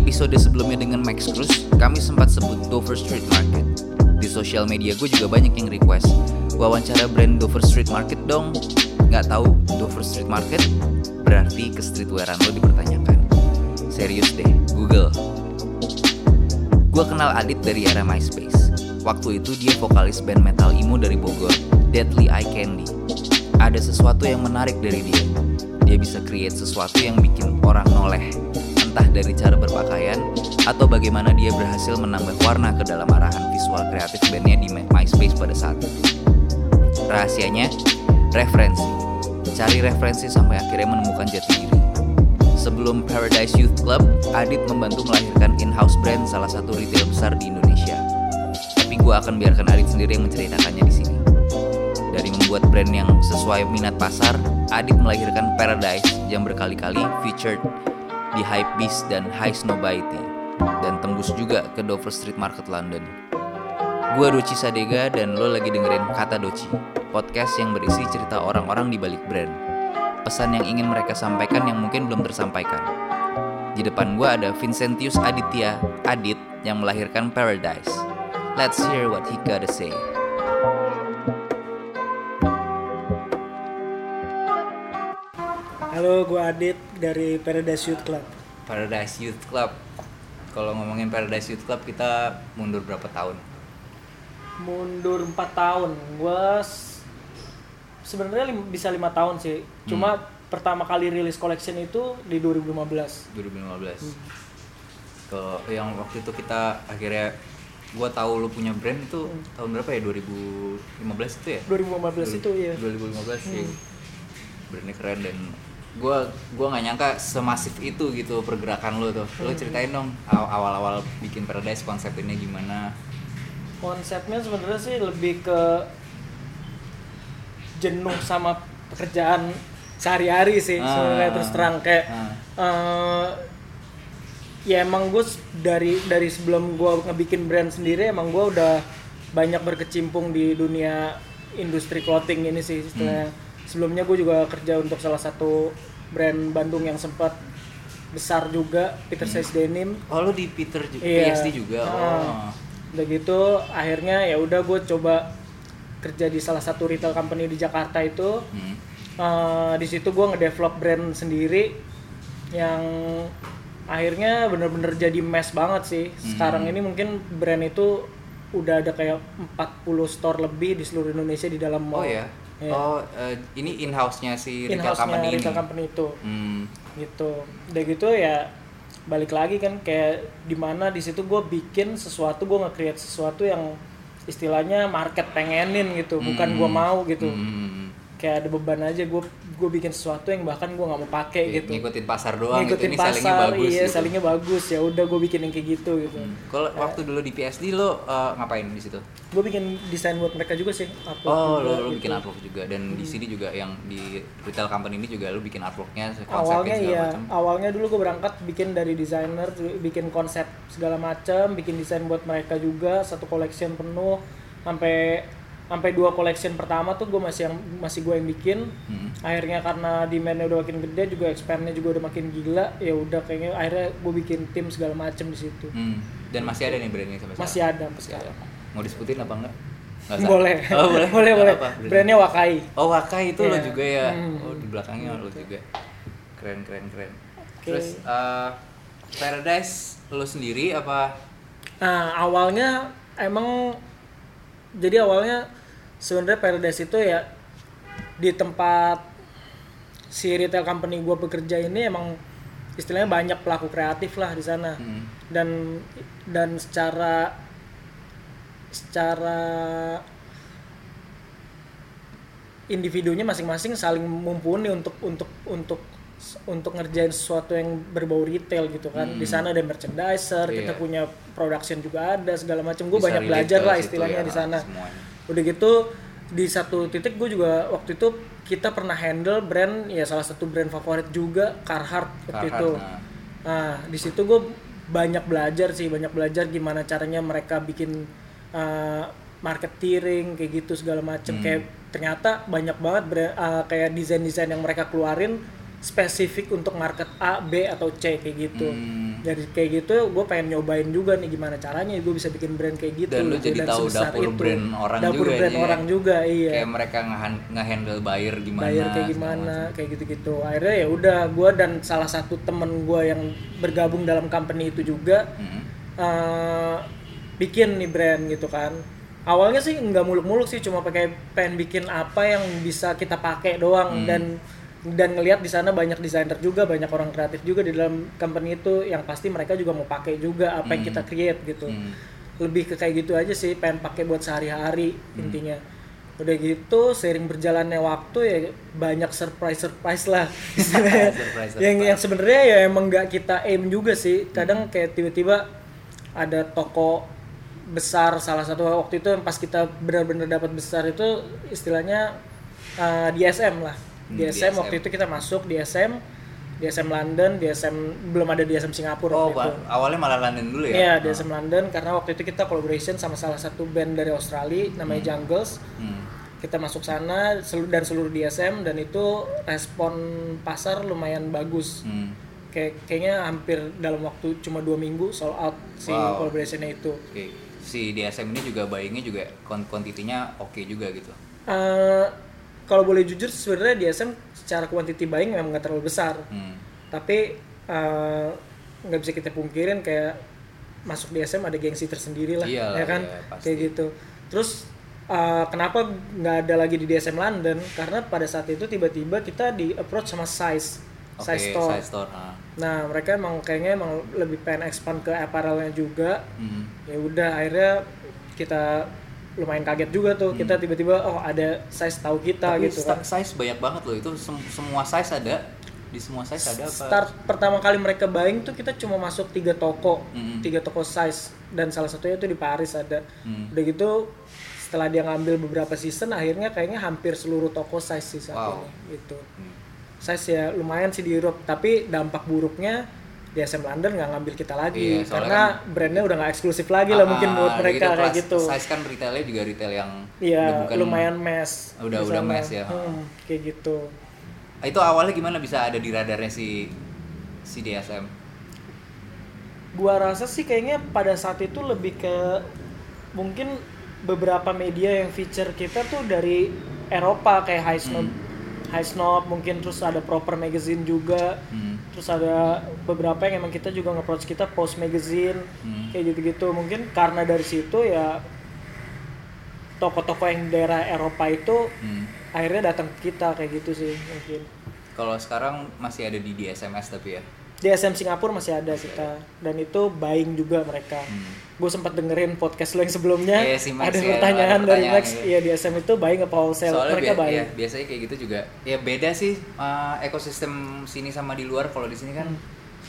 Episode sebelumnya dengan Max Cruz, kami sempat sebut Dover Street Market. Di sosial media gue juga banyak yang request, wawancara brand Dover Street Market dong. Nggak tahu Dover Street Market? Berarti ke streetwearan lo dipertanyakan. Serius deh, Google. Gue kenal Adit dari era MySpace. Waktu itu dia vokalis band metal emo dari Bogor, Deadly Eye Candy. Ada sesuatu yang menarik dari dia. Dia bisa create sesuatu yang bikin orang noleh, entah dari cara berpakaian atau bagaimana dia berhasil menambah warna ke dalam arahan visual kreatif bandnya di MySpace pada saat itu. Rahasianya, referensi. Cari referensi sampai akhirnya menemukan jati diri. Sebelum Paradise Youth Club, Adit membantu melahirkan in-house brand salah satu retail besar di Indonesia. Tapi gue akan biarkan Adit sendiri yang menceritakannya di sini. Dari membuat brand yang sesuai minat pasar, Adit melahirkan Paradise yang berkali-kali featured di Hypebeast dan High Snobiety dan tembus juga ke Dover Street Market London. Gua Doci Sadega dan lo lagi dengerin Kata Doci, podcast yang berisi cerita orang-orang di balik brand. Pesan yang ingin mereka sampaikan yang mungkin belum tersampaikan. Di depan gua ada Vincentius Aditya, Adit, yang melahirkan Paradise. Let's hear what he gotta say. Halo, gue Adit dari Paradise Youth Club. Paradise Youth Club. Kalau ngomongin Paradise Youth Club kita mundur berapa tahun? Mundur 4 tahun. Gue sebenarnya lim- bisa lima tahun sih. Cuma pertama kali rilis collection itu di 2015. 2015. Kalau yang waktu itu kita akhirnya gua tahu lu punya brand itu tahun berapa ya? 2015 itu ya? 2015 itu ya. 2015 sih. Brandnya keren dan gua gua nggak nyangka semasif itu gitu pergerakan lu tuh. Lu ceritain dong aw- awal-awal bikin Paradise konsepnya gimana? Konsepnya sebenarnya sih lebih ke jenuh sama pekerjaan sehari-hari sih Ah. sebenarnya terus terang kayak Ah. eh, ya emang gue dari dari sebelum gue ngebikin brand sendiri emang gue udah banyak berkecimpung di dunia industri clothing ini sih istilahnya. Sebelumnya gue juga kerja untuk salah satu brand Bandung yang sempat besar juga Peter Size Denim Oh lu di Peter juga, Iya. PSD juga. Ah. Oh. udah gitu akhirnya ya udah gue coba kerja di salah satu retail company di Jakarta itu Hmm. Eh, di situ gue ngedevelop brand sendiri yang akhirnya bener-bener jadi mess banget sih sekarang ini mungkin brand itu udah ada kayak 40 store lebih di seluruh Indonesia di dalam Oh mall ya. Iya. Oh, eh, ini in-house-nya si retail in-house-nya company ini. retail company itu Hmm. gitu udah gitu ya balik lagi kan kayak di mana di situ gue bikin sesuatu gue nge-create sesuatu yang istilahnya market pengenin gitu bukan gue mau gitu Hmm. kayak ada beban aja gue gue bikin sesuatu yang bahkan gue nggak mau pakai Iya, gitu ngikutin pasar doang ngikutin gitu. Ini sellingnya pasar bagus iya gitu. sellingnya bagus ya udah gue bikin yang kayak gitu gitu Kalau waktu dulu di PSD lo uh, ngapain di situ? gue bikin desain buat mereka juga sih artwork Oh, juga lo, lo gitu. bikin artwork juga dan di sini juga yang di retail company ini juga lo bikin artworknya awalnya iya macam. awalnya dulu gue berangkat bikin dari desainer bikin konsep segala macam bikin desain buat mereka juga satu collection penuh sampai sampai dua collection pertama tuh gue masih yang masih gue yang bikin Hmm. akhirnya karena demandnya udah makin gede juga expandnya juga udah makin gila ya udah kayaknya akhirnya gue bikin tim segala macam di situ Hmm. Dan masih ada nih brandnya sampai masih sekarang. ada sampai sekarang Mau disebutin apa enggak? Nggak usah. boleh Oh, boleh. boleh boleh Apa brandnya? Wakai Oh, Wakai itu lo Iya. juga ya. Hmm. Oh, di belakangnya lo juga. Keren keren keren. Oke. Terus uh, Paradise lo sendiri apa? Nah, awalnya emang jadi awalnya sebenarnya Paradise itu ya di tempat si retail company gue bekerja ini emang istilahnya banyak pelaku kreatif lah di sana Hmm. dan dan secara secara individunya masing-masing saling mumpuni untuk untuk untuk untuk ngerjain sesuatu yang berbau retail gitu kan di sana ada merchandiser kita Iya. punya production juga ada segala macam gue banyak belajar lah istilahnya ya, di sana semuanya. Udah gitu di satu titik gue juga waktu itu kita pernah handle brand ya salah satu brand favorit juga Carhartt waktu Carhartt, itu nah. nah di situ gue banyak belajar sih banyak belajar gimana caranya mereka bikin uh, marketing kayak gitu segala macem Hmm. kayak ternyata banyak banget brand, uh, kayak desain desain yang mereka keluarin spesifik untuk market A B atau C kayak gitu Hmm. dari kayak gitu gue pengen nyobain juga nih gimana caranya gue bisa bikin brand kayak gitu Dan lu gitu, jadi tahu sebesar dapur brand orang dapur juga brand ya. orang juga iya Kayak mereka nge- nge-handle buyer gimana. bayar kayak gimana kayak gitu-gitu akhirnya ya udah gue dan salah satu temen gue yang bergabung dalam company itu juga Hmm. eh, bikin nih brand gitu kan awalnya sih nggak muluk-muluk sih cuma pakai pengen bikin apa yang bisa kita pakai doang Hmm. dan dan ngelihat di sana banyak desainer juga banyak orang kreatif juga di dalam company itu yang pasti mereka juga mau pakai juga apa yang kita create gitu Hmm. lebih ke kayak gitu aja sih pengen pakai buat sehari-hari Hmm. intinya udah gitu sering berjalannya waktu ya banyak surprise surprise lah istilahnya. Surprise, yang surprise. yang sebenarnya ya emang nggak kita aim juga sih kadang kayak tiba-tiba ada toko besar salah satu waktu itu yang pas kita benar-benar dapat besar itu istilahnya uh, di SM lah di Hmm, di SM SM. waktu itu kita masuk di SM di SM London di SM belum ada di SM Singapura Oh, waktu itu. awalnya malah London dulu ya? Iya, di SM London karena waktu itu kita collaboration sama salah satu band dari Australia namanya Jungles. Hmm. Kita masuk sana dan seluruh di SM dan itu respon pasar lumayan bagus. Hmm. Kayak kayaknya hampir dalam waktu cuma dua minggu sold out si Wow. collaborationnya itu. Oke. Si DSM ini juga buyingnya juga kuantitinya oke juga gitu. Eh, kalau boleh jujur sebenarnya di SM secara quantity buying memang nggak terlalu besar. Hmm. Tapi eh, nggak bisa kita pungkirin kayak masuk di SM ada gengsi tersendiri lah, Iyalah, ya kan? iya, pasti. kayak gitu. Terus eh, kenapa nggak ada lagi di DSM London? Karena pada saat itu tiba-tiba kita di approach sama Size, Oke, Size Store. size store. ah. Nah mereka emang kayaknya emang lebih pengen expand ke apparelnya juga. Hmm. Ya udah akhirnya kita lumayan kaget juga tuh kita tiba-tiba oh ada Size tahu kita Hmm. Tapi gitu kan. size banyak banget loh. Itu sem- semua size ada. Di semua size ada apa? Start pertama kali mereka buying tuh kita cuma masuk tiga toko, Mm-mm. tiga toko size dan salah satunya itu di Paris ada. Hmm. Udah gitu setelah dia ngambil beberapa season akhirnya kayaknya hampir seluruh toko size sih saat Wow. ini gitu. Hmm. Size ya lumayan sih di Europe tapi dampak buruknya di SM London nggak ngambil kita lagi Iya, karena brandnya udah nggak eksklusif lagi lah mungkin buat Ah, mereka kayak plus gitu. Size kan retailnya juga retail yang Iya udah bukan- lumayan mess. Udah- udah mess ya. Hmm, kayak gitu. Itu awalnya gimana bisa ada di radarnya si si DSM? gua rasa sih kayaknya pada saat itu lebih ke mungkin beberapa media yang feature kita tuh dari Eropa kayak High Snob, High Snob mungkin terus ada Proper Magazine juga, Hmm. Terus ada beberapa yang emang kita juga nge-approach kita Post Magazine Hmm. kayak gitu-gitu mungkin karena dari situ ya toko-toko yang daerah Eropa itu Hmm. akhirnya datang ke kita kayak gitu sih mungkin Kalau sekarang masih ada di DSMS tapi ya. Di SM Singapura masih ada kita dan itu buying juga mereka Hmm. gue sempat dengerin podcast lo yang sebelumnya Iya, si Max ada ya, pertanyaan ada dari pertanyaan, Max iya. iya di SM itu buying apa wholesale Soalnya mereka buying ya, biasanya kayak gitu juga. Ya beda sih uh, ekosistem sini sama di luar. Kalau di sini kan Hmm.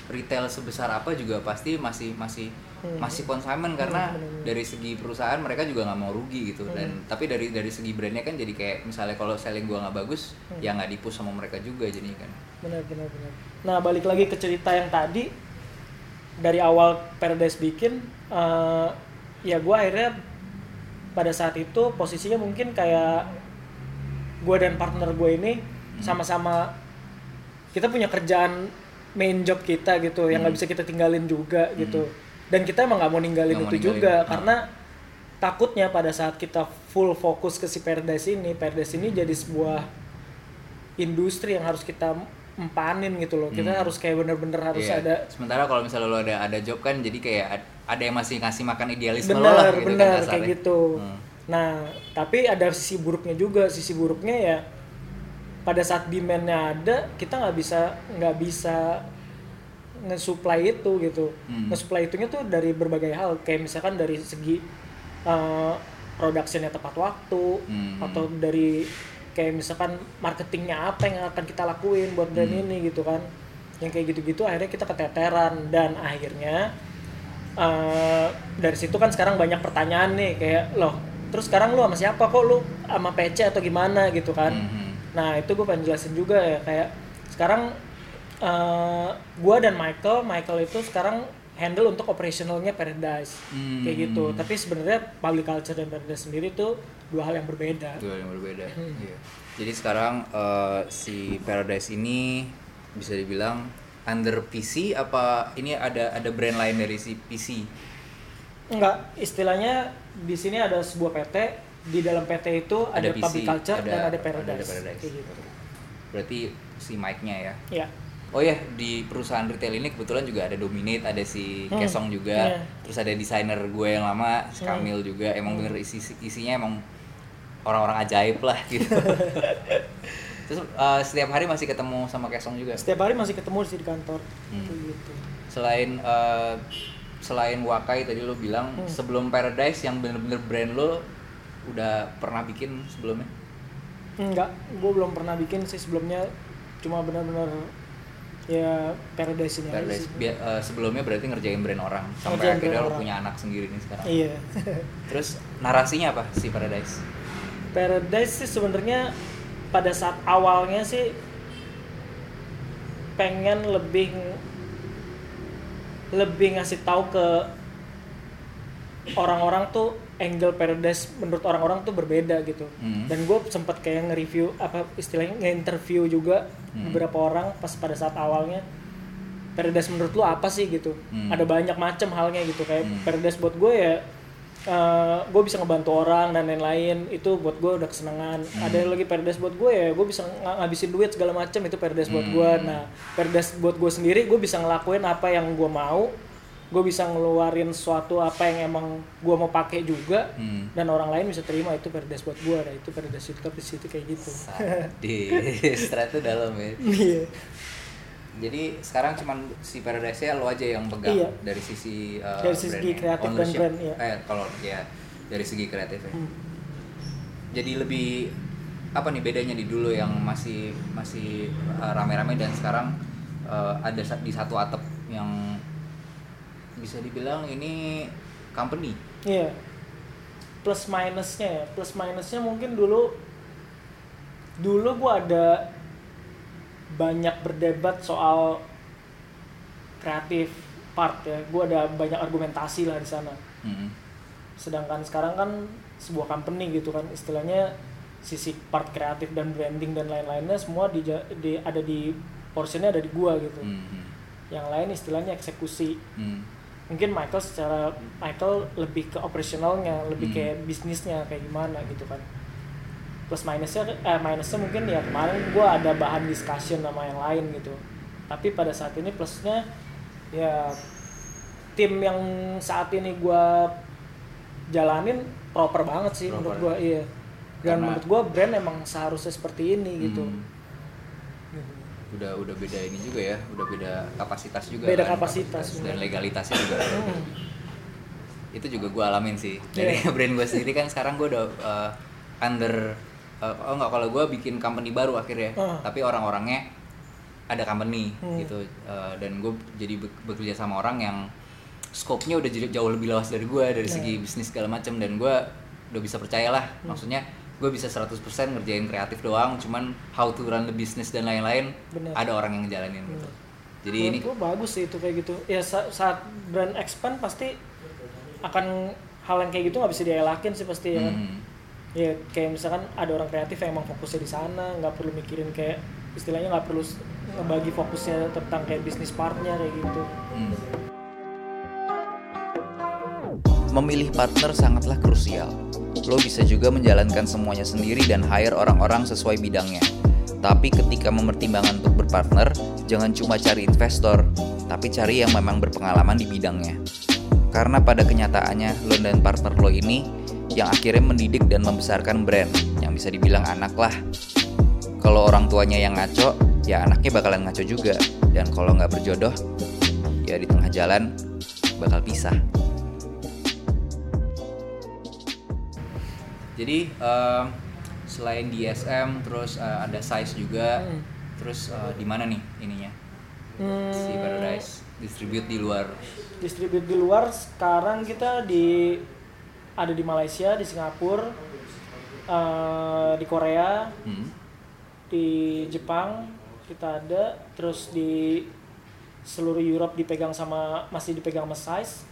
retail sebesar apa juga pasti masih masih Hmm. masih konsumen karena bener-bener. dari segi perusahaan mereka juga nggak mau rugi gitu Hmm. dan tapi dari dari segi brandnya kan jadi kayak misalnya kalau selling gua nggak bagus Hmm. ya nggak dipush sama mereka juga jadinya kan benar benar benar nah balik lagi ke cerita yang tadi dari awal Paradise bikin eh, ya gue akhirnya pada saat itu posisinya mungkin kayak gue dan partner gue ini Hmm. sama-sama kita punya kerjaan main job kita gitu yang nggak bisa kita tinggalin juga gitu dan kita emang nggak mau ninggalin Hmm. Nggak itu mau ninggalin. juga karena takutnya pada saat kita full fokus ke si Paradise ini Paradise ini jadi sebuah industri yang harus kita empanin gitu loh kita harus kayak bener-bener harus Iya. ada sementara kalau misalnya lo ada ada job kan jadi kayak ad- ada yang masih ngasih makan idealisme lo benar lah gitu benar kan kayak gitu Hmm. nah tapi ada sisi buruknya juga sisi buruknya ya pada saat demandnya ada kita nggak bisa nggak bisa nge-supply itu gitu Hmm. nge-supply itunya tuh dari berbagai hal kayak misalkan dari segi uh, productionnya tepat waktu Hmm. atau dari kayak misalkan marketingnya apa yang akan kita lakuin buat brand Hmm. ini gitu kan yang kayak gitu-gitu akhirnya kita keteteran dan akhirnya eh, dari situ kan sekarang banyak pertanyaan nih kayak loh terus sekarang lu sama siapa kok lu sama PC atau gimana gitu kan Mhm. nah itu gue pengen jelasin juga ya kayak sekarang eh gue dan Michael Michael itu sekarang handle untuk operationalnya Paradise Hmm. kayak gitu tapi sebenarnya public culture dan Paradise sendiri itu dua hal yang berbeda Dua yang berbeda. Hmm. Iya. Jadi sekarang eh, si Paradise ini bisa dibilang under PC apa ini ada ada brand lain dari si PC? Enggak, istilahnya di sini ada sebuah PT, di dalam PT itu ada, Ada PC, public culture ada- dan ada ada paradise. Paradise. Kayak gitu. Berarti si mic-nya ya. Ya. Oh ya, di perusahaan retail ini kebetulan juga ada Dominate, ada si Hmm, Kesong juga, iya. terus ada desainer gue yang lama, si Hmm. Kamil juga. Emang bener isi isinya emang orang-orang ajaib lah gitu. terus eh, setiap hari masih ketemu sama Kesong juga. Setiap hari masih ketemu sih di kantor. Hmm. Gitu. Selain eh, selain Wakai tadi lo bilang Hmm. sebelum Paradise yang bener-bener brand lo udah pernah bikin sebelumnya? Enggak, gue belum pernah bikin sih sebelumnya. Cuma benar-benar ya paradise ini aja Paradise sih. Bia- eh, sebelumnya berarti ngerjain brand orang sampai Ngerjain akhirnya lo punya anak sendiri nih sekarang. Iya. Terus narasinya apa si Paradise? Paradise sih sebenarnya pada saat awalnya sih pengen lebih lebih ngasih tahu ke orang-orang tuh angle Paradise menurut orang-orang tuh berbeda gitu. Hmm. Dan gue sempet kayak nge-review apa istilahnya nge-interview juga Hmm. beberapa orang pas pada saat awalnya Paradise menurut lu apa sih gitu? Hmm. Ada banyak macam halnya gitu kayak Hmm. Paradise buat gue ya gue bisa ngebantu orang dan lain-lain itu buat gue udah kesenangan Hmm. ada lagi Paradise buat gue ya gue bisa ng- ngabisin duit segala macam itu Paradise buat gue Hmm. nah Paradise buat gue sendiri gue bisa ngelakuin apa yang gue mau gue bisa ngeluarin suatu apa yang emang gue mau pakai juga Hmm. dan orang lain bisa terima itu Paradise buat gue nah itu Youth Cup di situ kayak gitu Sadis, ternyata dalam ya. iya Jadi sekarang cuman si Paradise nya lo aja yang pegang Iya. dari sisi uh, Dari brandnya. kreatif dan Ownership. brand, iya. Eh kalau ya dari segi kreatif ya. Hmm. Jadi lebih apa nih bedanya di dulu yang masih masih uh, rame-rame dan sekarang uh, ada di satu atap yang bisa dibilang ini company. Iya. Plus minusnya ya. Plus minusnya mungkin dulu dulu gua ada banyak berdebat soal kreatif part ya. Gua ada banyak argumentasi lah di sana. Mm-mm. Sedangkan sekarang kan sebuah company gitu kan istilahnya sisi part kreatif dan branding dan lain-lainnya semua di, di ada di portionnya ada di gua gitu. Mhm. Yang lain istilahnya eksekusi Mm. Mungkin Michael secara Michael lebih ke operasionalnya lebih Hmm. kayak bisnisnya kayak gimana gitu kan plus minusnya eh minusnya mungkin ya kemarin gue ada bahan discussion sama yang lain gitu tapi pada saat ini plusnya ya tim yang saat ini gue jalanin proper banget sih menurut Proper. gue iya dan Karena- menurut gue brand emang seharusnya seperti ini gitu Hmm. Udah udah beda ini juga ya udah beda kapasitas juga Beda kan, kapasitas, dan bener. legalitasnya juga Hmm. itu juga gue alamin sih dari Iya. brand gue sendiri kan sekarang gue udah uh, under uh, oh nggak kalau gue bikin company baru akhirnya Ah. tapi orang-orangnya ada company Hmm. gitu Uh, dan gue jadi be- bekerja sama orang yang scope-nya udah jauh lebih luas dari gue dari Nah. segi bisnis segala macam dan gue udah bisa percayalah Hmm. maksudnya gue bisa 100% ngerjain kreatif doang cuman how to run the business dan lain-lain ada orang yang ngejalanin gitu jadi ini Menurut gua bagus sih itu kayak gitu ya sa- saat brand expand pasti akan hal yang kayak gitu nggak bisa dielakin sih pasti ya kan Hmm. ya kayak misalkan ada orang kreatif yang emang fokusnya di sana nggak perlu mikirin kayak istilahnya nggak perlu ngebagi fokusnya tentang kayak bisnis partnya kayak gitu Hmm. Memilih partner sangatlah krusial. Lo bisa juga menjalankan semuanya sendiri dan hire orang-orang sesuai bidangnya. Tapi ketika mempertimbangkan untuk berpartner, jangan cuma cari investor, tapi cari yang memang berpengalaman di bidangnya. Karena pada kenyataannya, lo dan partner lo ini yang akhirnya mendidik dan membesarkan brand, yang bisa dibilang anak lah. Kalau orang tuanya yang ngaco, ya anaknya bakalan ngaco juga. Dan kalau nggak berjodoh, ya di tengah jalan bakal pisah. Jadi em, selain DSM terus eh, ada size juga. Hmm. Terus eh, di mana nih ininya? Hmm, Si Paradise distribute di luar. distribute di luar sekarang kita di ada di Malaysia di Singapura eh, di Korea Hmm. di Jepang kita ada terus di seluruh Europe dipegang sama masih dipegang sama Size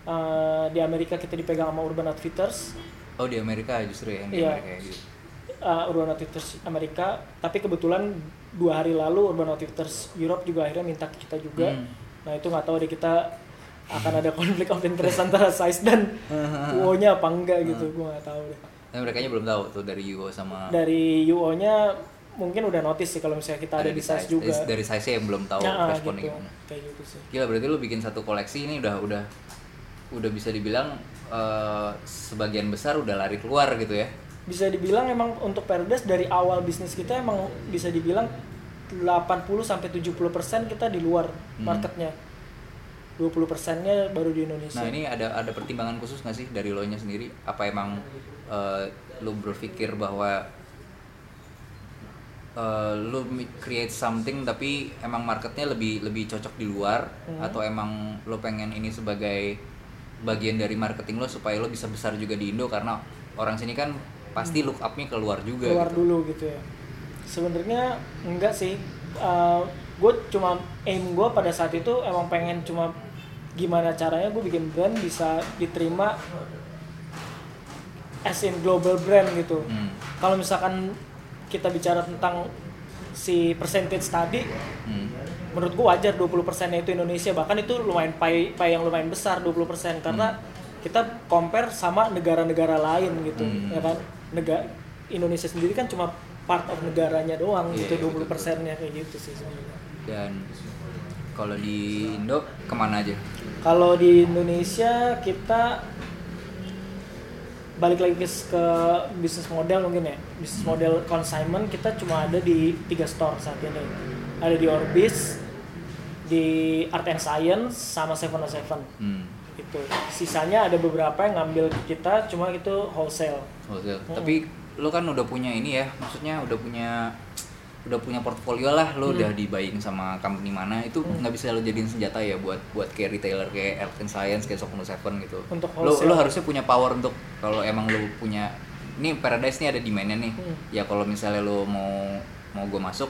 Eh, di Amerika kita dipegang sama Urban Outfitters Oh di Amerika justru ya yang di Iya. Amerika ya gitu. uh, Urban Outfitters Amerika tapi kebetulan dua hari lalu Urban Outfitters Europe juga akhirnya minta ke kita juga Hmm. nah itu nggak tahu deh kita akan ada konflik of interest antara size dan UO-nya apa enggak gitu gue nggak tahu deh Nah, mereka belum tahu tuh dari Yugo sama dari UO-nya mungkin udah notice sih kalau misalnya kita ada, di size, juga Dari, dari size yang belum tahu Nah, responnya gitu. gimana. kayak gitu sih Gila berarti lu bikin satu koleksi ini udah udah udah bisa dibilang eh, sebagian besar udah lari keluar gitu ya. bisa dibilang emang untuk Paradise dari awal bisnis kita emang bisa dibilang 80 sampai 70% kita di luar Hmm. marketnya 20 persennya baru di Indonesia Nah ini ada ada pertimbangan khusus nggak sih dari lo nya sendiri? Apa emang eh, lu berpikir bahwa lu mi- create something tapi emang marketnya lebih lebih cocok di luar Hmm. atau emang lo pengen ini sebagai bagian dari marketing lo supaya lo bisa besar juga di Indo karena orang sini kan pasti look up-nya keluar juga Hmm. keluar gitu. dulu gitu ya sebenarnya enggak sih gue cuma aim gue pada saat itu emang pengen cuma gimana caranya gue bikin brand bisa diterima as in global brand gitu Hmm. kalau misalkan kita bicara tentang si percentage tadi Hmm. Menurut gua wajar 20% itu Indonesia. Bahkan itu lumayan pie, pie yang lumayan besar 20% karena kita compare sama negara-negara lain gitu Hmm. ya kan? Negara Indonesia sendiri kan cuma part of negaranya doang Iya, gitu iya, 20 persennya kayak gitu sih sebenarnya. Dan kalau di Indo ke mana aja? kalau di Indonesia kita balik lagi ke, ke bisnis model mungkin ya. Bisnis model consignment kita cuma ada di tiga store saat ini. Ada di Orbis di Art and Science sama Seven Hmm. itu sisanya ada beberapa yang ngambil kita cuma itu wholesale Wholesale. Hmm. Tapi lo kan udah punya ini ya, maksudnya udah punya udah punya portfolio lah, lo Hmm. udah di buying sama company mana itu nggak bisa lo jadiin senjata ya buat buat kayak retailer kayak Art and Science kayak Sokono Seven gitu. Untuk lo lo harusnya punya power untuk kalau emang lo punya ini Paradise nih ada demandnya nih. Hmm. Ya kalau misalnya lo mau mau gue masuk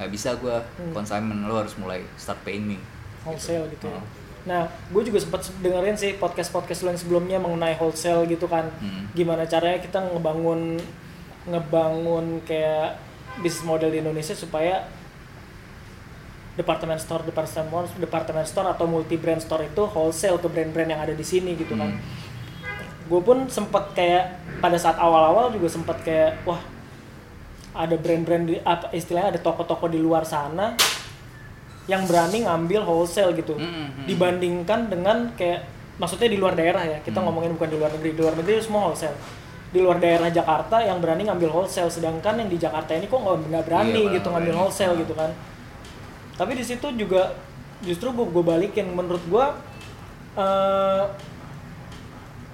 nggak bisa gue Hmm. consignment lo harus mulai start paying me. wholesale gitu ya. Oh. Nah, gue juga sempat dengerin sih podcast-podcast lo yang sebelumnya mengenai wholesale gitu kan. Hmm. Gimana caranya kita ngebangun ngebangun kayak bisnis model di Indonesia supaya department store, department department store atau multi brand store itu wholesale ke brand-brand yang ada di sini gitu kan. Hmm. Gue pun sempat kayak pada saat awal-awal juga sempat kayak wah ada brand-brand di apa istilahnya ada toko-toko di luar sana yang berani ngambil wholesale gitu. Hmm, hmm, hmm. dibandingkan dengan kayak maksudnya di luar daerah ya kita Hmm. ngomongin bukan di luar negeri di luar negeri semua wholesale. Di luar daerah Jakarta yang berani ngambil wholesale sedangkan yang di Jakarta ini kok nggak berani Iya, gitu ngambil wholesale gitu kan. Tapi di situ juga justru gue gue balikin menurut gue eh,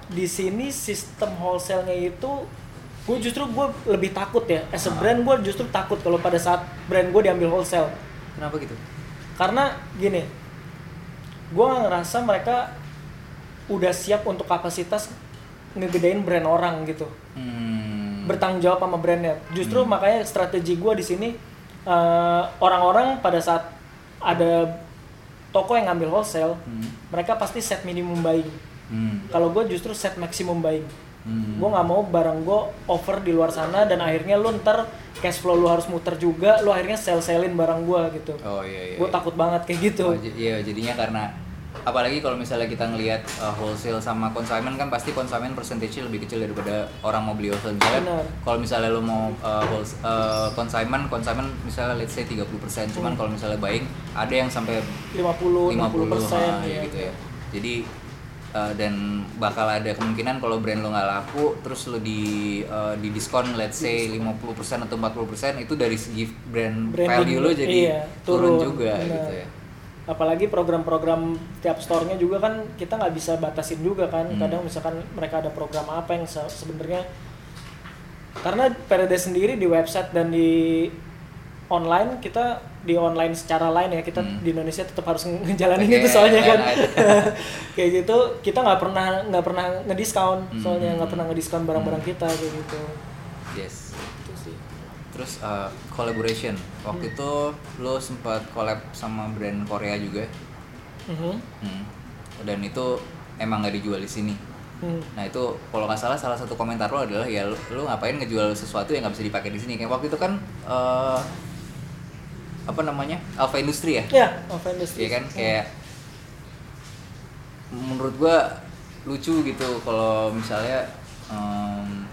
di sini sistem wholesale-nya itu gue justru gue lebih takut ya as a brand gue justru takut kalau pada saat brand gue diambil wholesale Kenapa gitu? karena gini gue ngerasa mereka udah siap untuk kapasitas ngegedein brand orang gitu Hmm. bertanggung jawab sama brandnya justru makanya strategi gue di sini eh, orang-orang pada saat ada toko yang ngambil wholesale Hmm. mereka pasti set minimum buying Hmm. kalau gue justru set maximum buying Hmm. gue nggak mau barang gue over di luar sana dan akhirnya lu ntar cash flow lu harus muter juga lu akhirnya sell sellin barang gue gitu Oh iya iya. gue takut banget kayak gitu Oh, iya jadinya karena apalagi kalau misalnya kita ngelihat uh, wholesale sama consignment kan pasti consignment percentage lebih kecil daripada orang mau beli wholesale misalnya Benar. kalau misalnya lo mau uh, uh, consignment consignment misalnya let's say 30% cuman Hmm. kalau misalnya buying ada yang sampai 50 50 60 persen ah, ya gitu ya jadi uh, dan bakal ada kemungkinan kalau brand lo nggak laku terus lo di uh, di diskon let's say 50% atau 40% itu dari segi brand Branding, value lo jadi iya, turun, turun, juga benar. gitu ya apalagi program-program tiap store-nya juga kan kita nggak bisa batasin juga kan Hmm. kadang misalkan mereka ada program apa yang se- sebenarnya karena Paradise sendiri di website dan di online kita di online secara lain ya kita Hmm. di Indonesia tetap harus ngejalanin Pakai itu soalnya kan lain-lain. kayak gitu kita nggak pernah nggak pernah ngediskon Hmm. soalnya nggak pernah ngediskon barang-barang Hmm. kita kayak gitu yes Itu sih. Terus uh, collaboration. Waktu itu lo sempat collab sama brand Korea juga. Mhm. Hmm. Dan itu emang nggak dijual di sini. Hmm. Nah itu kalau nggak salah salah satu komentar lo adalah ya lu, lu ngapain ngejual sesuatu yang nggak bisa dipakai di sini. Kayak waktu itu kan eh, apa namanya Alpha Industri ya, Ya, Alpha Industries. Iya kan kayak menurut gua lucu gitu kalau misalnya em,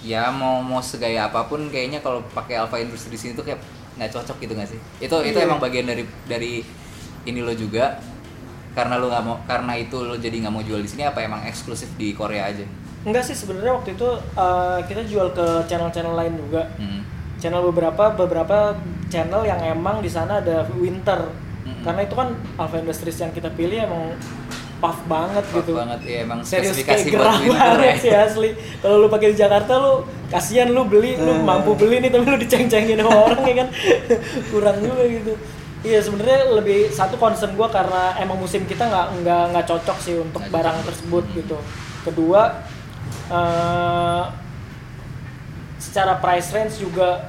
ya mau mau segaya apa pun kayaknya kalau pakai Alpha Industri di sini tuh kayak nggak cocok gitu nggak sih? Itu itu Iya. emang bagian dari dari ini lo juga karena lo nggak mau karena itu lo jadi nggak mau jual di sini apa emang eksklusif di Korea aja? Enggak sih sebenarnya waktu itu uh, kita jual ke channel-channel lain juga. Hmm. Channel beberapa beberapa channel yang emang di sana ada winter. Mm-mm. Karena itu kan Alpha Industries yang kita pilih emang puff banget Pas gitu. banget ya emang Serius spesifikasi kayak gerah banget ya. sih asli. Kalau lu pakai di Jakarta lu kasihan lu beli, lu Hmm. mampu beli nih tapi lu diceng-cengin sama orang ya kan. Kurang juga gitu. Iya sebenarnya lebih satu concern gua karena emang musim kita nggak nggak nggak cocok sih untuk Nggak barang cocok. tersebut Hmm. gitu. Kedua eh secara price range juga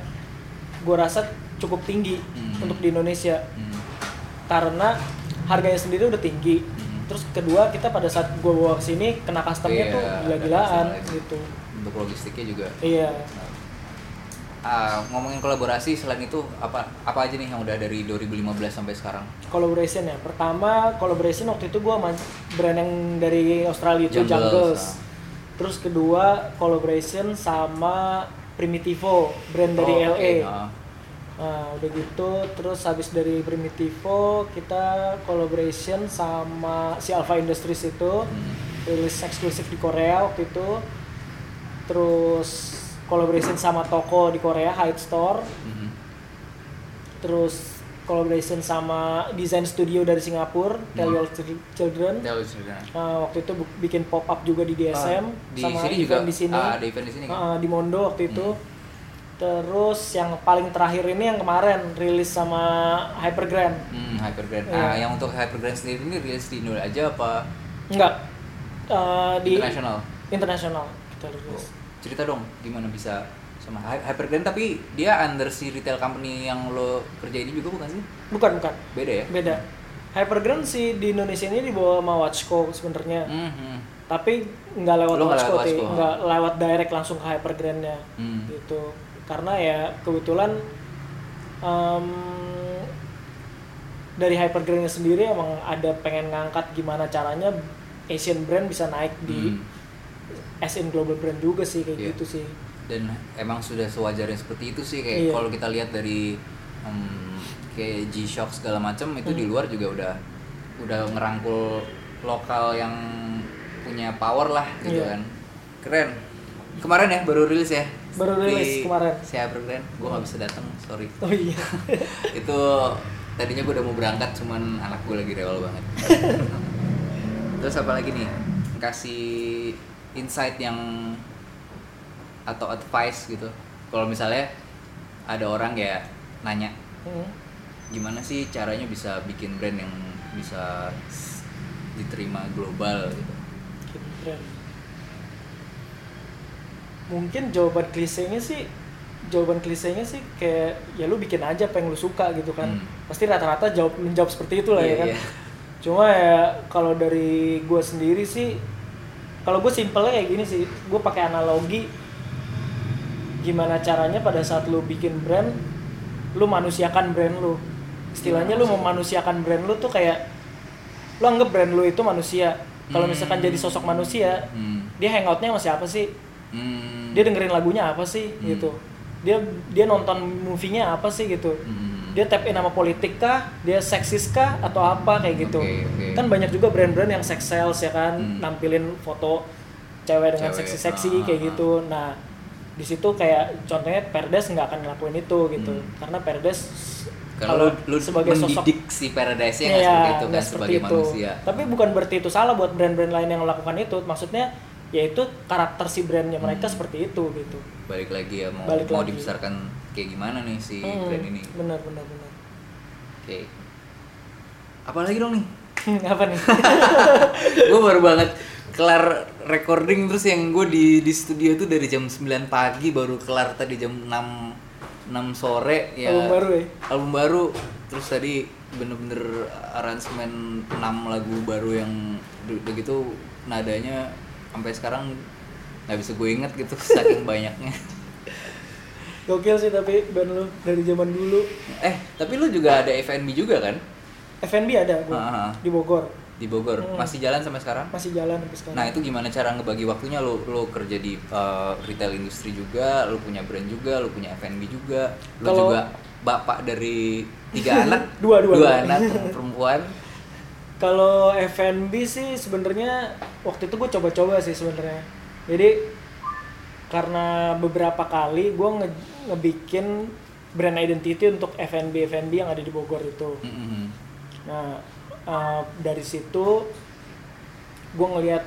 gua rasa cukup tinggi Hmm. untuk di Indonesia Hmm. karena harganya sendiri udah tinggi. Hmm. Terus kedua kita pada saat gua bawa ke sini kena customnya Iya, tuh gila-gilaan gitu. Untuk logistiknya juga. Iya. Ah, ngomongin kolaborasi selain itu apa apa aja nih yang udah dari 2015 sampai sekarang? Collaboration ya. Pertama collaboration waktu itu gua sama brand yang dari Australia itu Jungles, Jungles. ah. Terus kedua collaboration sama Primitivo, brand dari Oh, LA. ah. Nah, udah gitu terus habis dari Primitivo kita collaboration sama si Alpha Industries itu Hmm. rilis eksklusif di Korea waktu itu. Terus collaboration sama toko di Korea Hyde Store. Mhm. Terus collaboration sama desain studio dari Singapura, Tell Hmm. Your Chil- Children. Tell Rina. Nah, waktu itu bikin pop up juga di DSM Ah, di sama sini event juga di sini. ah, ada event di sini kan? Ah, di Mondo waktu itu. Hmm. Terus yang paling terakhir ini yang kemarin rilis sama Hypergrand. Hmm, Hypergrand. Iya. Ah, yang untuk Hypergrand sendiri ini rilis di Indo aja apa Enggak. Eh, di internasional? internasional kita Oh, rilis. cerita dong gimana bisa sama Hy- Hypergrand tapi dia under si retail company yang lo kerja ini juga bukan sih? Bukan, bukan. Beda ya? Beda. Hypergrand sih di Indonesia ini dibawa sama Watchco sebenarnya. Mhm. Tapi nggak lewat Lo nggak Watchco, lewat. Watchco, nggak lewat direct langsung ke Hypergrandnya. Hmm. gitu karena ya kebetulan em, dari Hypergrandnya sendiri emang ada pengen ngangkat gimana caranya Asian brand bisa naik di Hmm. Asian global brand juga sih kayak Iya. gitu sih dan emang sudah sewajarnya seperti itu sih kayak Iya. kalau kita lihat dari em, kayak G-Shock segala macam itu di Hmm. luar juga udah udah ngerangkul lokal yang punya power lah gitu Iya. kan keren kemarin ya baru rilis ya Baru rilis kemarin. si Hypergrand gue nggak bisa datang sorry. Oh iya. Itu tadinya gue udah mau berangkat cuman anak gue lagi rewel banget. Terus apa lagi nih? Kasih insight yang atau advice gitu. Kalau misalnya ada orang kayak nanya Hmm. gimana sih caranya bisa bikin brand yang bisa diterima global? gitu. Bikin brand. Mungkin jawaban klisenya sih jawaban klisenya sih kayak ya lu bikin aja apa yang lu suka gitu kan Hmm. pasti rata-rata jawab menjawab seperti itu lah Iya, ya kan iya. cuma ya kalau dari gue sendiri sih kalau gue simpelnya kayak gini sih gue pakai analogi gimana caranya pada saat lu bikin brand lu manusiakan brand lu istilahnya lu memanusiakan brand lu tuh kayak lu anggap brand lu itu manusia kalau misalkan Hmm. jadi sosok manusia hmm. dia hangoutnya sama siapa sih Hmm. Dia dengerin lagunya apa sih Hmm. gitu dia dia nonton movie-nya apa sih gitu Hmm. dia tap in sama politik kah dia seksis kah atau apa kayak gitu Oke, oke. kan banyak juga brand-brand yang sex sales ya kan Hmm. nampilin foto cewek dengan seksi-seksi ah, kayak ah, gitu nah di situ kayak contohnya Perdes nggak akan ngelakuin itu gitu Hmm. karena Perdes kalau lu, lu sebagai sosok si Paradise-nya Iya, seperti itu kan sebagai itu. manusia Tapi bukan berarti itu salah buat brand-brand lain yang melakukan itu. Maksudnya yaitu karakter si brandnya mereka Hmm. seperti itu gitu. balik lagi ya mau Balik mau lagi. dibesarkan kayak gimana nih si Hmm, brand ini Benar benar benar. oke apa lagi dong nih Apa nih? gue baru banget kelar recording terus yang gue di di studio tuh dari jam 9 pagi baru kelar tadi jam 6 6 sore ya Album baru ya? album baru terus tadi bener-bener aransemen 6 lagu baru yang udah udah gitu nadanya sampai sekarang nggak bisa gue inget gitu saking banyaknya. Gokil sih tapi band lu dari zaman dulu. Eh tapi lu juga ada FNB juga kan? FNB ada gua Ah. di Bogor. Di Bogor? Hmm. masih jalan sampai sekarang? Masih jalan sampai sekarang. Nah itu gimana cara ngebagi waktunya? Lo lo kerja di uh, retail industri juga, lo punya brand juga, lo punya F&B juga, lo Kalau- juga bapak dari tiga anak, Dua, dua, dua. anak perempuan. Kalau F&B sih sebenarnya waktu itu gue coba-coba sih sebenarnya. Jadi karena beberapa kali gue nge ngebikin brand identity untuk F&B F&B yang ada di Bogor itu. Mm-mm. Nah eh, dari situ gue ngelihat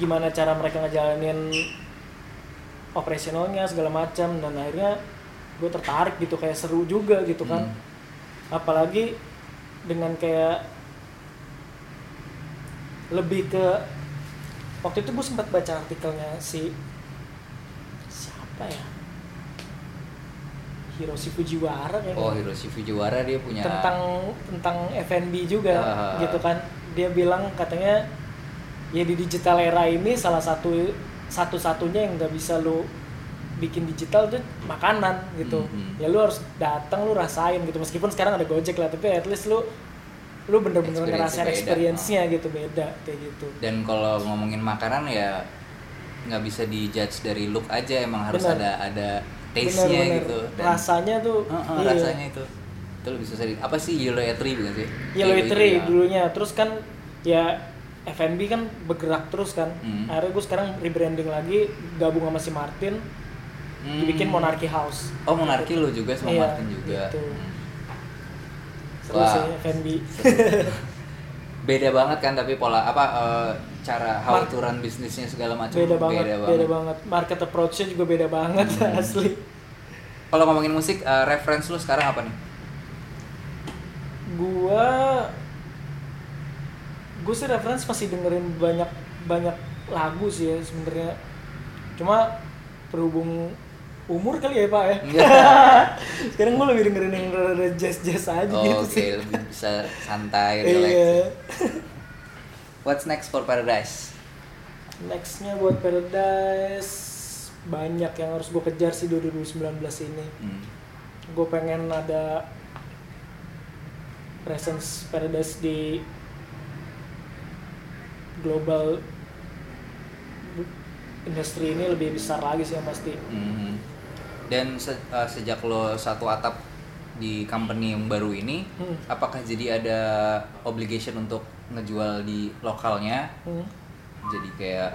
gimana cara mereka ngejalanin operasionalnya segala macam dan akhirnya gue tertarik gitu kayak seru juga gitu kan. Hmm. Apalagi dengan kayak lebih ke waktu itu gue sempat baca artikelnya si siapa ya Hiroshi Fujiwara kayaknya Oh Hiroshi Fujiwara dia punya. tentang tentang F&B juga Ah. gitu kan dia bilang katanya ya di digital era ini salah satu satu-satunya yang nggak bisa lu bikin digital tuh makanan gitu Mhm. ya lu harus datang lu rasain gitu meskipun sekarang ada gojek lah tapi at least lu lu bener-bener ngerasain experience-nya gitu beda kayak gitu Dan kalau ngomongin makanan ya nggak bisa dijudge dari look aja, emang harus Bener. ada ada taste-nya gitu. rasanya tuh Heeh, iya. rasanya itu. Itu lebih susah di, apa sih Yellow Eatery bukan sih? Yellow Eatery ya. dulunya terus kan ya F&B kan bergerak terus kan Hmm. akhirnya gue sekarang rebranding lagi gabung sama si Martin Hmm. dibikin Monarchy House Oh Monarki lo juga sama Iya, Martin juga. gitu. Hmm. Seru Wah. sih F&B Beda banget kan tapi pola apa eh, cara how Mar- to run bisnisnya segala macam beda banget beda beda banget market approach-nya juga beda banget Hmm. asli Kalau ngomongin musik, eh, reference lu sekarang apa nih? gua gue sih reference masih dengerin banyak banyak lagu sih ya sebenarnya cuma berhubung umur kali ya pak ya sekarang gue lebih dengerin yang rada jazz jazz aja Oh, gitu sih lebih bisa santai, relax. iya What's next for Paradise? nextnya buat Paradise banyak yang harus gue kejar sih 2019 ini Hmm. gue pengen ada presence Paradise di global industri ini lebih besar lagi sih yang pasti Mhm. Dan se- eh, sejak lo satu atap di company yang baru ini, Hmm. apakah jadi ada obligation untuk ngejual di lokalnya? Hmm. Jadi kayak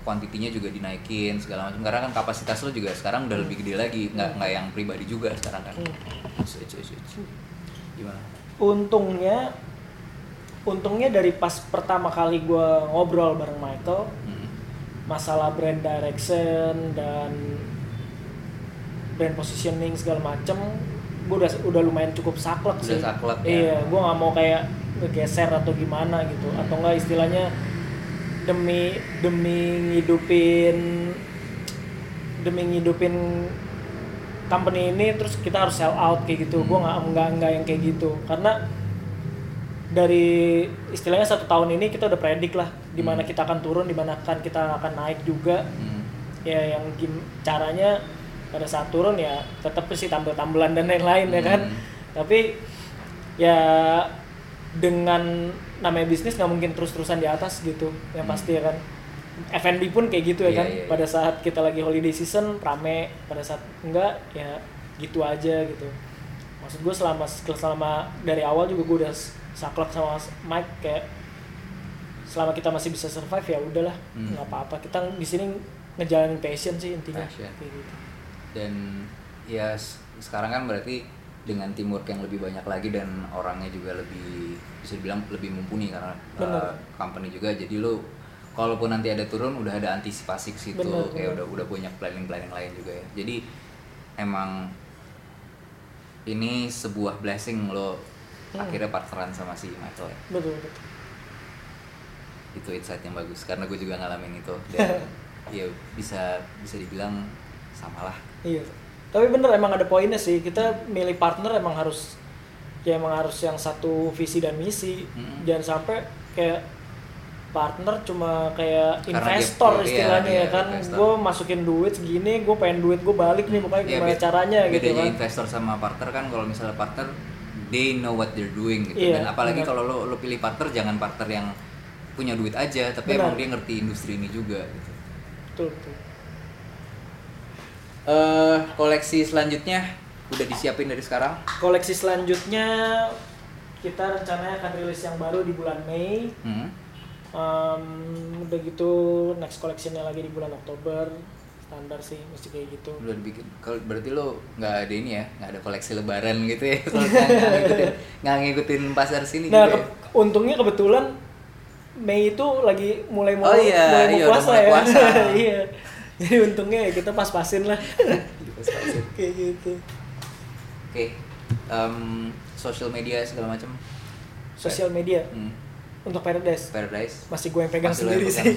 kuantitinya juga dinaikin segala macam karena kan kapasitas lo juga sekarang udah lebih gede lagi nggak nggak yang pribadi juga sekarang kan Hmm. Switch, switch, switch. gimana untungnya untungnya dari pas pertama kali gue ngobrol bareng Michael Hmm. masalah brand direction dan brand positioning segala macem gue udah udah lumayan cukup saklek Udah sih. saklek ya. iya gue nggak mau kayak ngegeser atau gimana gitu. Atau enggak istilahnya demi demi ngidupin demi ngidupin company ini terus kita harus sell out kayak gitu. Gue nggak nggak nggak yang kayak gitu. Karena dari istilahnya satu tahun ini kita udah predik lah di mana kita akan turun di mana akan kita akan naik juga. Hmm. ya yang caranya pada saat turun ya tetap sih tampil-tampilan dan lain-lain ya kan Hmm. tapi ya dengan namanya bisnis nggak mungkin terus-terusan di atas gitu yang pasti ya kan F&B pun kayak gitu ya Hmm. Iya, kan iya, iya. pada saat kita lagi holiday season rame pada saat enggak ya gitu aja gitu maksud gue selama selama dari awal juga gue udah saklek sama Mike kayak selama kita masih bisa survive ya udahlah Hmm. nggak apa-apa kita di sini ngejalanin passion sih intinya Passion. Kayak gitu. Dan ya sekarang kan berarti dengan teamwork yang lebih banyak lagi dan orangnya juga lebih bisa dibilang lebih mumpuni karena uh, company juga. Jadi lo kalaupun nanti ada turun udah ada antisipasi ke situ. Bener, kayak bener. udah udah banyak planning planning lain juga ya. Jadi emang ini sebuah blessing lo Hmm. akhirnya partneran sama si Michael ya. Betul betul. Itu insight yang bagus. Karena gue juga ngalamin itu. Dan ya bisa bisa dibilang samalah iya. Tapi bener emang ada poinnya sih. Kita milih partner emang harus ya emang harus yang satu visi dan misi. Mm-mm. jangan sampai kayak partner cuma kayak Karena dia- investor iya, istilahnya iya, ya kan. gue masukin duit segini gue pengen duit gue balik nih pokoknya Ya, gimana caranya gitu kan. investor sama partner kan kalau misalnya partner they know what they're doing gitu. Iya, dan apalagi kalau lo lo pilih partner jangan partner yang punya duit aja tapi Benar. emang dia ngerti industri ini juga gitu. betul betul Eh koleksi selanjutnya udah disiapin dari sekarang? Koleksi selanjutnya kita rencananya akan rilis yang baru di bulan Mei. Hmm. Em, udah gitu next collectionnya lagi di bulan Oktober. Standar sih mesti kayak gitu. Udah dibikin kalau berarti lo nggak ada ini ya nggak ada koleksi lebaran gitu ya? Kalau nggak ngikutin ngikutin pasar sini nah gitu ya? ke- untungnya kebetulan Mei itu lagi mulai mau Oh iya, mulai mau iya, udah puasa mulai ya. puasa. iya jadi untungnya ya kita pas-pasin lah Pas-pasin. kayak gitu oke em, social media segala macam sosial media hmm. untuk Paradise Paradise masih gue yang pegang Masih sendiri pegang sih.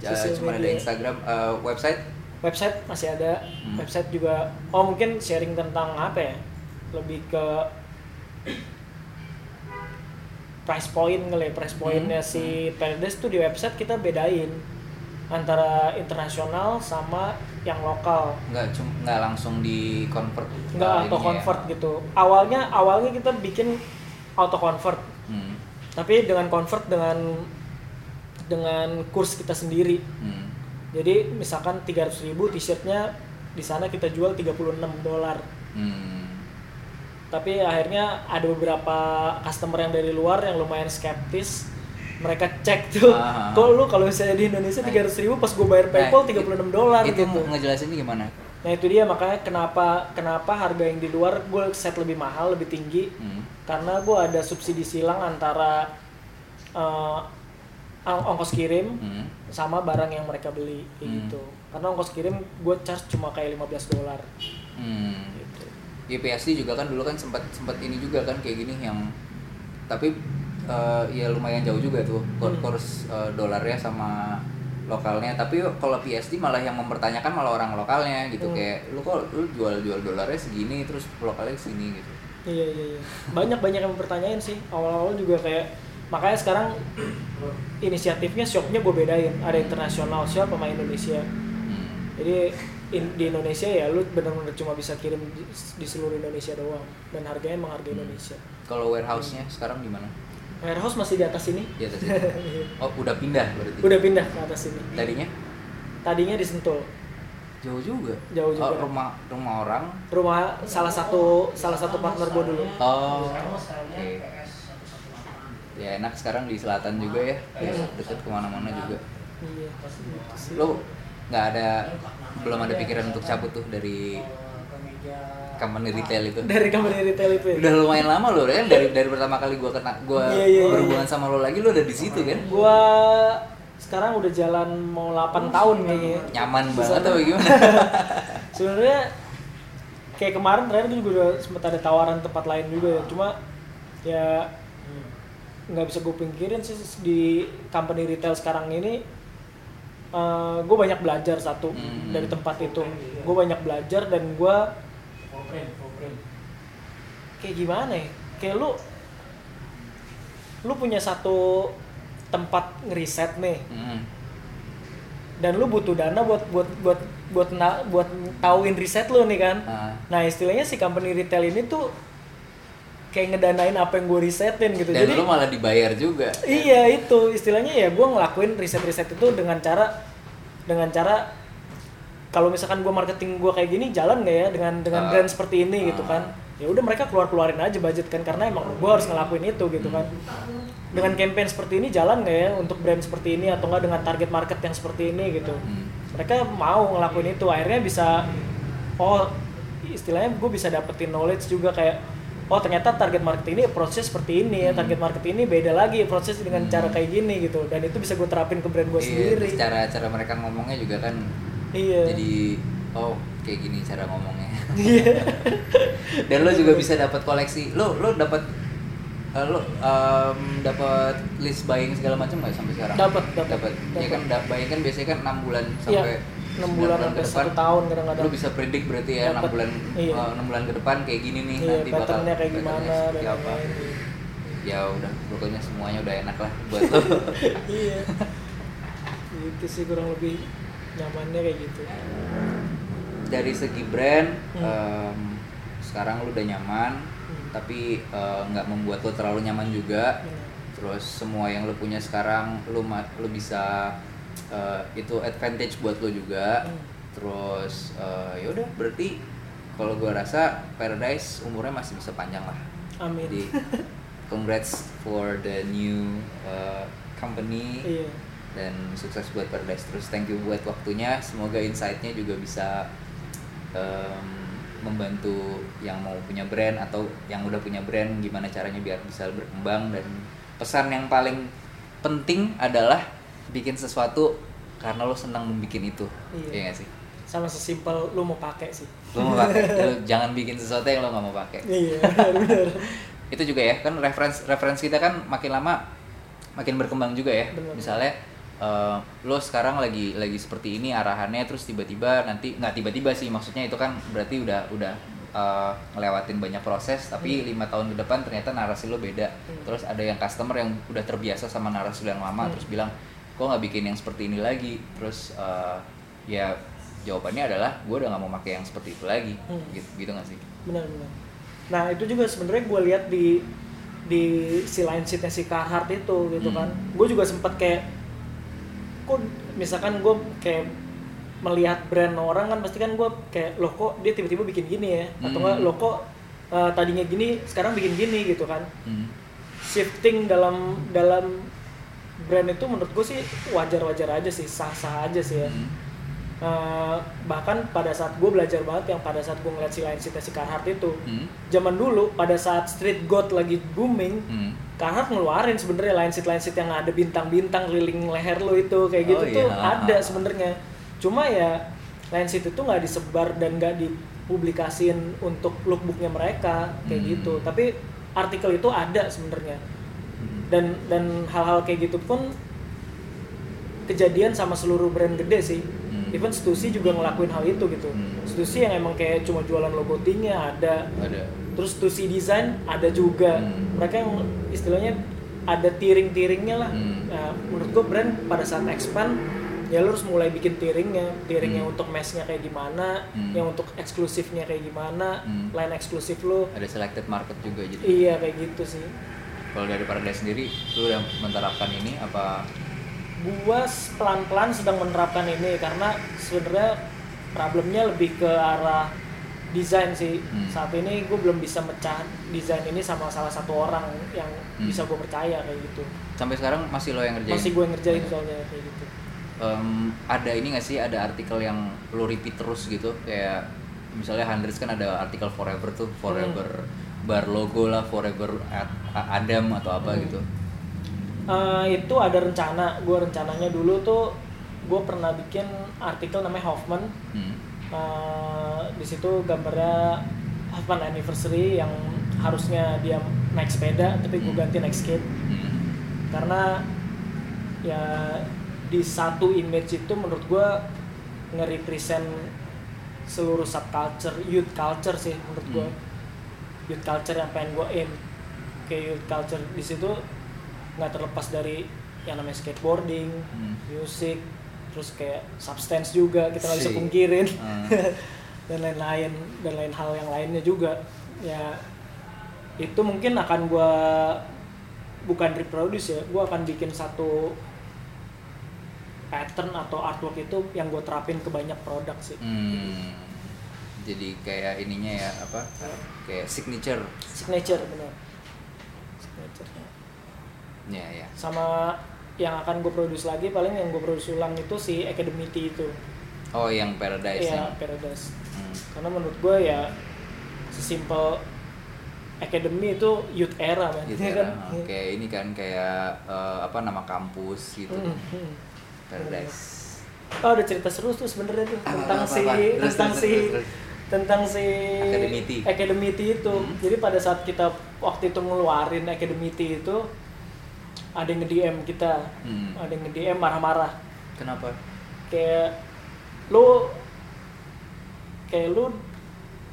Ya, cuma ada media. Instagram eh, website website masih ada Hmm. website juga oh mungkin sharing tentang apa ya lebih ke price point kali ya price pointnya Hmm. si Paradise tuh di website kita bedain antara internasional sama yang lokal nggak cuma nggak langsung di convert nggak auto ininya ya. convert gitu awalnya awalnya kita bikin auto convert Hmm. tapi dengan convert dengan dengan kurs kita sendiri Hmm. jadi misalkan 300.000 ribu t-shirtnya di sana kita jual 36 dolar Hmm. tapi akhirnya ada beberapa customer yang dari luar yang lumayan skeptis mereka cek tuh Ah. kok lu kalau misalnya di Indonesia 300.000 ribu pas gue bayar PayPal Nah, 36 dolar itu gitu ngejelasinnya gimana nah itu dia makanya kenapa kenapa harga yang di luar gue set lebih mahal lebih tinggi Hmm. karena gue ada subsidi silang antara ong- ongkos kirim Hmm. sama barang yang mereka beli kayak Hmm. gitu karena ongkos kirim gue charge cuma kayak 15 dolar Hmm. gitu juga kan dulu kan sempat sempat ini juga kan kayak gini yang tapi eh, ya lumayan jauh juga tuh kur- Hmm. kurs eh, dolarnya sama lokalnya. Tapi kalau PSD malah yang mempertanyakan malah orang lokalnya gitu. Hmm. kayak lu kok lu jual jual dolarnya segini terus lokalnya segini gitu. Iya iya iya. Banyak banyak yang mempertanyain sih. Awal-awal juga kayak makanya sekarang inisiatifnya shopnya gue bedain. Ada internasional shop sama Indonesia. Hmm. jadi in- di Indonesia ya lu benar-benar cuma bisa kirim di, di seluruh Indonesia doang. Dan harganya emang harga Indonesia. Kalau warehouse-nya sekarang di mana? Warehouse masih di atas ini Di atas itu. Oh, udah pindah berarti. udah pindah ke atas ini Tadinya tadinya di Sentul jauh juga. Jauh juga. Oh, rumah rumah orang. rumah salah satu salah satu partner gue dulu Oh. Oke. Ya enak sekarang di selatan juga ya. ya deket ke mana-mana juga. iya. Lo nggak ada belum ada pikiran untuk cabut tuh dari company retail itu. dari company retail itu ya Udah lumayan lama lo kan dari dari pertama kali gua kena gua Iya, iya, iya. berhubungan sama lo lagi lo udah di situ kan. gua sekarang udah jalan mau 8 tahun kayaknya Nyaman banget atau gimana? sebenarnya kayak kemarin terakhir gue juga udah sempet ada tawaran tempat lain juga ya cuma ya nggak bisa gue pikirin sih di company retail sekarang ini gue banyak belajar satu Hmm. dari tempat itu gue banyak belajar dan gue kayak gimana ya kayak lu lu punya satu tempat ngeriset nih Hmm. dan lu butuh dana buat buat buat buat na- buat tauin riset lu nih kan Ah. nah istilahnya si company retail ini tuh kayak ngedanain apa yang gue risetin gitu Dan jadi lo malah dibayar juga. iya itu istilahnya ya gue ngelakuin riset-riset itu dengan cara dengan cara kalau misalkan gue marketing gue kayak gini jalan nggak ya dengan dengan Ah. brand seperti ini gitu Ah. kan ya udah mereka keluar keluarin aja budget kan karena emang gue harus ngelakuin itu gitu kan dengan campaign seperti ini jalan nggak ya untuk brand seperti ini atau enggak dengan target market yang seperti ini gitu Hmm. mereka mau ngelakuin itu akhirnya bisa oh istilahnya gue bisa dapetin knowledge juga kayak oh ternyata target market ini approach-nya seperti ini ya target market ini beda lagi proses dengan Hmm. cara kayak gini gitu dan itu bisa gue terapin ke brand gue Iya, sendiri cara cara mereka ngomongnya juga kan iya jadi oh kayak gini cara ngomongnya. Iya. Dan lo juga bisa dapat koleksi. Lo lo dapat eh, lo em, dapat list buying segala macam nggak sampai sekarang? Dapat, dapat. Ya kan buying kan biasanya kan enam bulan Iya, sampai enam 9 bulan ke sampai depan. tahun kadang-kadang. Lo bisa predik berarti ya enam bulan Iya. enam bulan ke depan kayak gini nih iya nanti bakal kayak gimana seperti apa. lain-lain ya udah pokoknya semuanya udah enak lah buat lo iya gitu sih kurang lebih nyamannya kayak gitu dari segi brand Hmm. em, sekarang lu udah nyaman Hmm. tapi eh, nggak membuat lo terlalu nyaman juga Hmm. terus semua yang lo punya sekarang lo ma- lo bisa eh, itu advantage buat lo juga Hmm. terus eh, ya udah berarti kalau gua rasa Paradise umurnya masih bisa panjang lah amin jadi congrats for the new uh, company iya dan sukses buat Paradise terus thank you buat waktunya. Semoga insight-nya juga bisa em, membantu yang mau punya brand atau yang udah punya brand gimana caranya biar bisa berkembang. Dan pesan yang paling penting adalah bikin sesuatu karena lo senang membuat itu. Iya. iya gak sih? Sama sesimpel lu mau pakai sih. Lo mau pakai? Lo jangan bikin sesuatu yang lo nggak mau pakai. Iya benar. Itu juga ya kan reference reference kita kan makin lama makin berkembang juga ya. Benar. misalnya eh, lo sekarang lagi lagi seperti ini arahannya terus tiba-tiba nanti nggak tiba-tiba sih maksudnya itu kan berarti udah udah eh, ngelewatin banyak proses tapi lima tahun ke depan ternyata narasi lo beda Hmm. terus ada yang customer yang udah terbiasa sama narasi lo yang lama Hmm. terus bilang kok nggak bikin yang seperti ini lagi terus eh, ya jawabannya adalah gue udah nggak mau pakai yang seperti itu lagi Hmm. gitu gitu nggak sih benar benar nah itu juga sebenarnya gue lihat di di si line sheetnya si Carhartt itu gitu Hmm. kan gue juga sempet kayak kok misalkan gue kayak melihat brand orang kan pasti kan gue kayak loh kok dia tiba-tiba bikin gini ya atau Hmm. enggak loh kok uh, tadinya gini sekarang bikin gini gitu kan Hmm. shifting dalam dalam brand itu menurut gue sih wajar-wajar aja sih sah-sah aja sih ya Hmm. Uh, bahkan pada saat gue belajar banget yang pada saat gue ngeliat si sheetnya si Carhartt itu Hmm. zaman dulu pada saat street god lagi booming Hmm. Carhartt ngeluarin sebenarnya line sheet line sheet yang ada bintang-bintang keliling leher lo itu kayak gitu Oh, tuh iya. ada sebenarnya cuma ya line sheet itu nggak disebar dan nggak dipublikasiin untuk lookbooknya mereka kayak Hmm. gitu tapi artikel itu ada sebenarnya dan dan hal-hal kayak gitu pun kejadian sama seluruh brand gede sih Hmm. even Stussy juga ngelakuin hal itu gitu Hmm. Stussy yang emang kayak cuma jualan logo tingnya ada ada terus Stussy design ada juga Hmm. mereka yang istilahnya ada tiring-tiringnya lah Hmm. nah, menurut gue brand pada saat expand ya lu harus mulai bikin tiringnya tiringnya Hmm. untuk mesnya kayak gimana Hmm. yang untuk eksklusifnya kayak gimana Hmm. line eksklusif lu ada selected market juga jadi iya kayak gitu sih kalau dari Paradise sendiri lu udah menerapkan ini apa gua pelan-pelan sedang menerapkan ini karena sebenarnya problemnya lebih ke arah desain sih. Hmm. saat ini gue belum bisa mecah desain ini sama salah satu orang yang Hmm. bisa gue percaya kayak gitu. Sampai sekarang masih lo yang ngerjain? Masih gue ngerjain soalnya kayak gitu. Em, ada ini gak sih ada artikel yang lo repeat terus gitu? Kayak misalnya Hundreds kan ada artikel forever tuh forever bar logo lah forever Ad- Adam atau apa Hmm. gitu Eh, itu ada rencana gue rencananya dulu tuh gue pernah bikin artikel namanya Hoffman hmm. Eh, di situ gambarnya Hoffman anniversary yang harusnya dia naik sepeda tapi gue Hmm. ganti naik skate Hmm. karena ya di satu image itu menurut gue nge-represent seluruh subculture youth culture sih menurut gue Hmm. youth culture yang pengen gue aim ke youth culture di situ nggak terlepas dari yang namanya skateboarding Hmm. musik terus kayak substance juga kita nggak bisa pungkirin. Hmm. dan lain-lain dan lain hal yang lainnya juga. Ya itu mungkin akan gua bukan reproduce ya gua akan bikin satu pattern atau artwork itu yang gue terapin ke banyak produk sih. Hmm. jadi kayak ininya ya apa? Kayak signature. Signature benar signature ya ya sama yang akan gue produce lagi paling yang gue produce ulang itu si Academy Tea itu oh yang Paradise Iya yang Paradise Hmm. karena menurut gue ya sesimpel Academy itu youth era man gitu ya ya. kan Oke, ini kan kayak eh, apa nama kampus gitu. Hmm, hmm. Paradise. Oh ada cerita seru tuh sebenarnya tuh Apa, tentang apa, si? Terus, tentang terus, si terus, terus. tentang si Academy Tea itu. Hmm. Jadi pada saat kita waktu itu ngeluarin Academy Tea itu ada yang nge-DM kita, Hmm. ada yang nge-DM marah-marah. Kenapa? Kayak lu kayak lu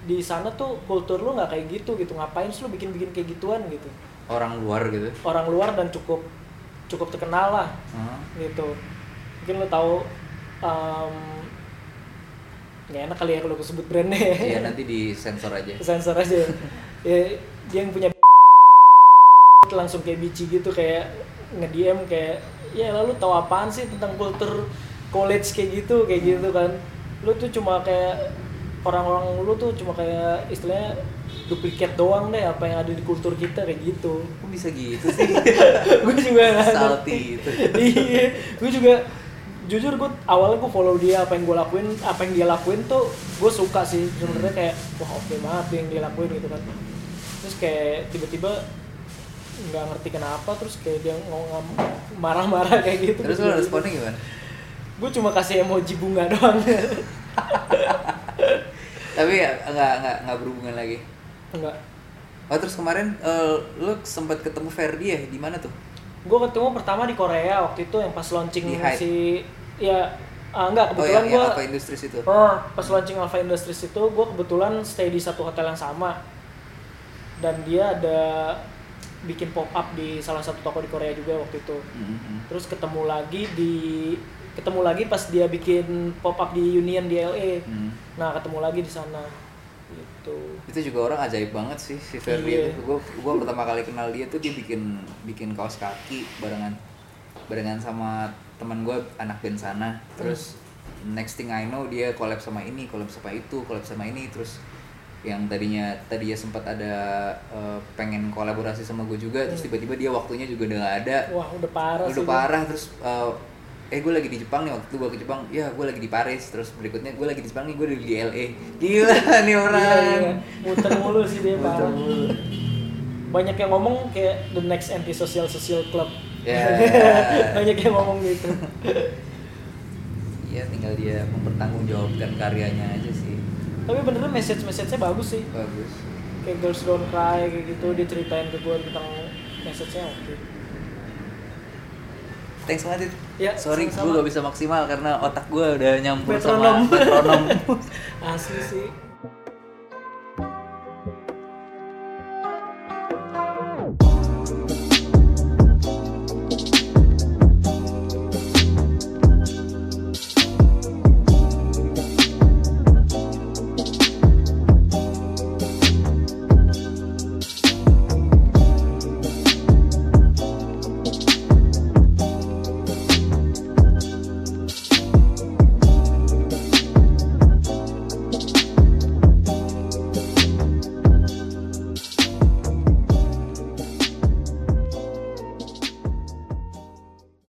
di sana tuh kultur lu nggak kayak gitu gitu. Ngapain sih lu bikin-bikin kayak gituan gitu? Orang luar gitu? Orang luar dan cukup cukup terkenal lah. Hah? gitu. Mungkin lo tahu um, nggak enak kali ya kalau gue sebut brandnya. Iya nanti di sensor aja. Sensor aja. Ya, dia yang punya langsung kayak bici gitu kayak nge-DM kayak ya lalu tahu apaan sih tentang kultur college kayak gitu kayak gitu kan? Lu tuh cuma kayak orang-orang lu tuh cuma kayak istilahnya duplikat doang deh apa yang ada di kultur kita kayak gitu. Kok bisa gitu sih? Gue juga salty gitu iya gue juga jujur gue awalnya gue follow dia apa yang gue lakuin apa yang dia lakuin tuh gue suka sih. Sebenarnya kayak wah oke banget tuh yang dia lakuin gitu kan. Terus kayak tiba-tiba nggak ngerti kenapa terus kayak dia ngomong marah-marah kayak gitu. Terus lo responnya gimana? Gue cuma kasih emoji bunga doang. Tapi ya nggak nggak nggak berhubungan lagi? Enggak oh terus kemarin eh, lo sempat ketemu Ferdi ya? Di mana tuh? Gue ketemu pertama di Korea waktu itu yang pas launching Di si ya ah, enggak oh kebetulan yang, gue apa Industries itu? Oh, pas launching Alpha Industries itu gue kebetulan stay di satu hotel yang sama. Dan dia ada bikin pop up di salah satu toko di Korea juga waktu itu. Mhm. terus ketemu lagi di ketemu lagi pas dia bikin pop up di Union di LA Hmm. nah ketemu lagi di sana. Gitu. Itu juga orang ajaib banget sih si Ferdi. Iya. itu gue gue pertama kali kenal dia tuh dia bikin bikin kaos kaki barengan barengan sama teman gue anak band sana. Terus next thing I know dia collab sama ini collab sama itu collab sama ini. Terus yang tadinya tadinya sempat ada eh, pengen kolaborasi sama gue juga terus tiba-tiba dia waktunya juga udah gak ada. Wah udah parah udah sih parah terus eh, eh gue lagi di Jepang nih waktu itu gue ke Jepang ya gue lagi di Paris terus berikutnya gue lagi di Jepang nih gue di LA gila nih orang. Iya, iya. muter mulu sih dia Muter parah mulu. banyak yang ngomong kayak the next anti social social club. Ya. banyak yang ngomong gitu. Iya tinggal dia mempertanggungjawabkan karyanya aja sih tapi beneran message message-nya bagus sih. Bagus. Kayak Girls Don't Cry kayak gitu dia ceritain ke gue tentang message-nya oke. Thanks banget. Ya, sorry gue gak bisa maksimal karena otak gue udah nyampur Metronom. sama metronom. Asli sih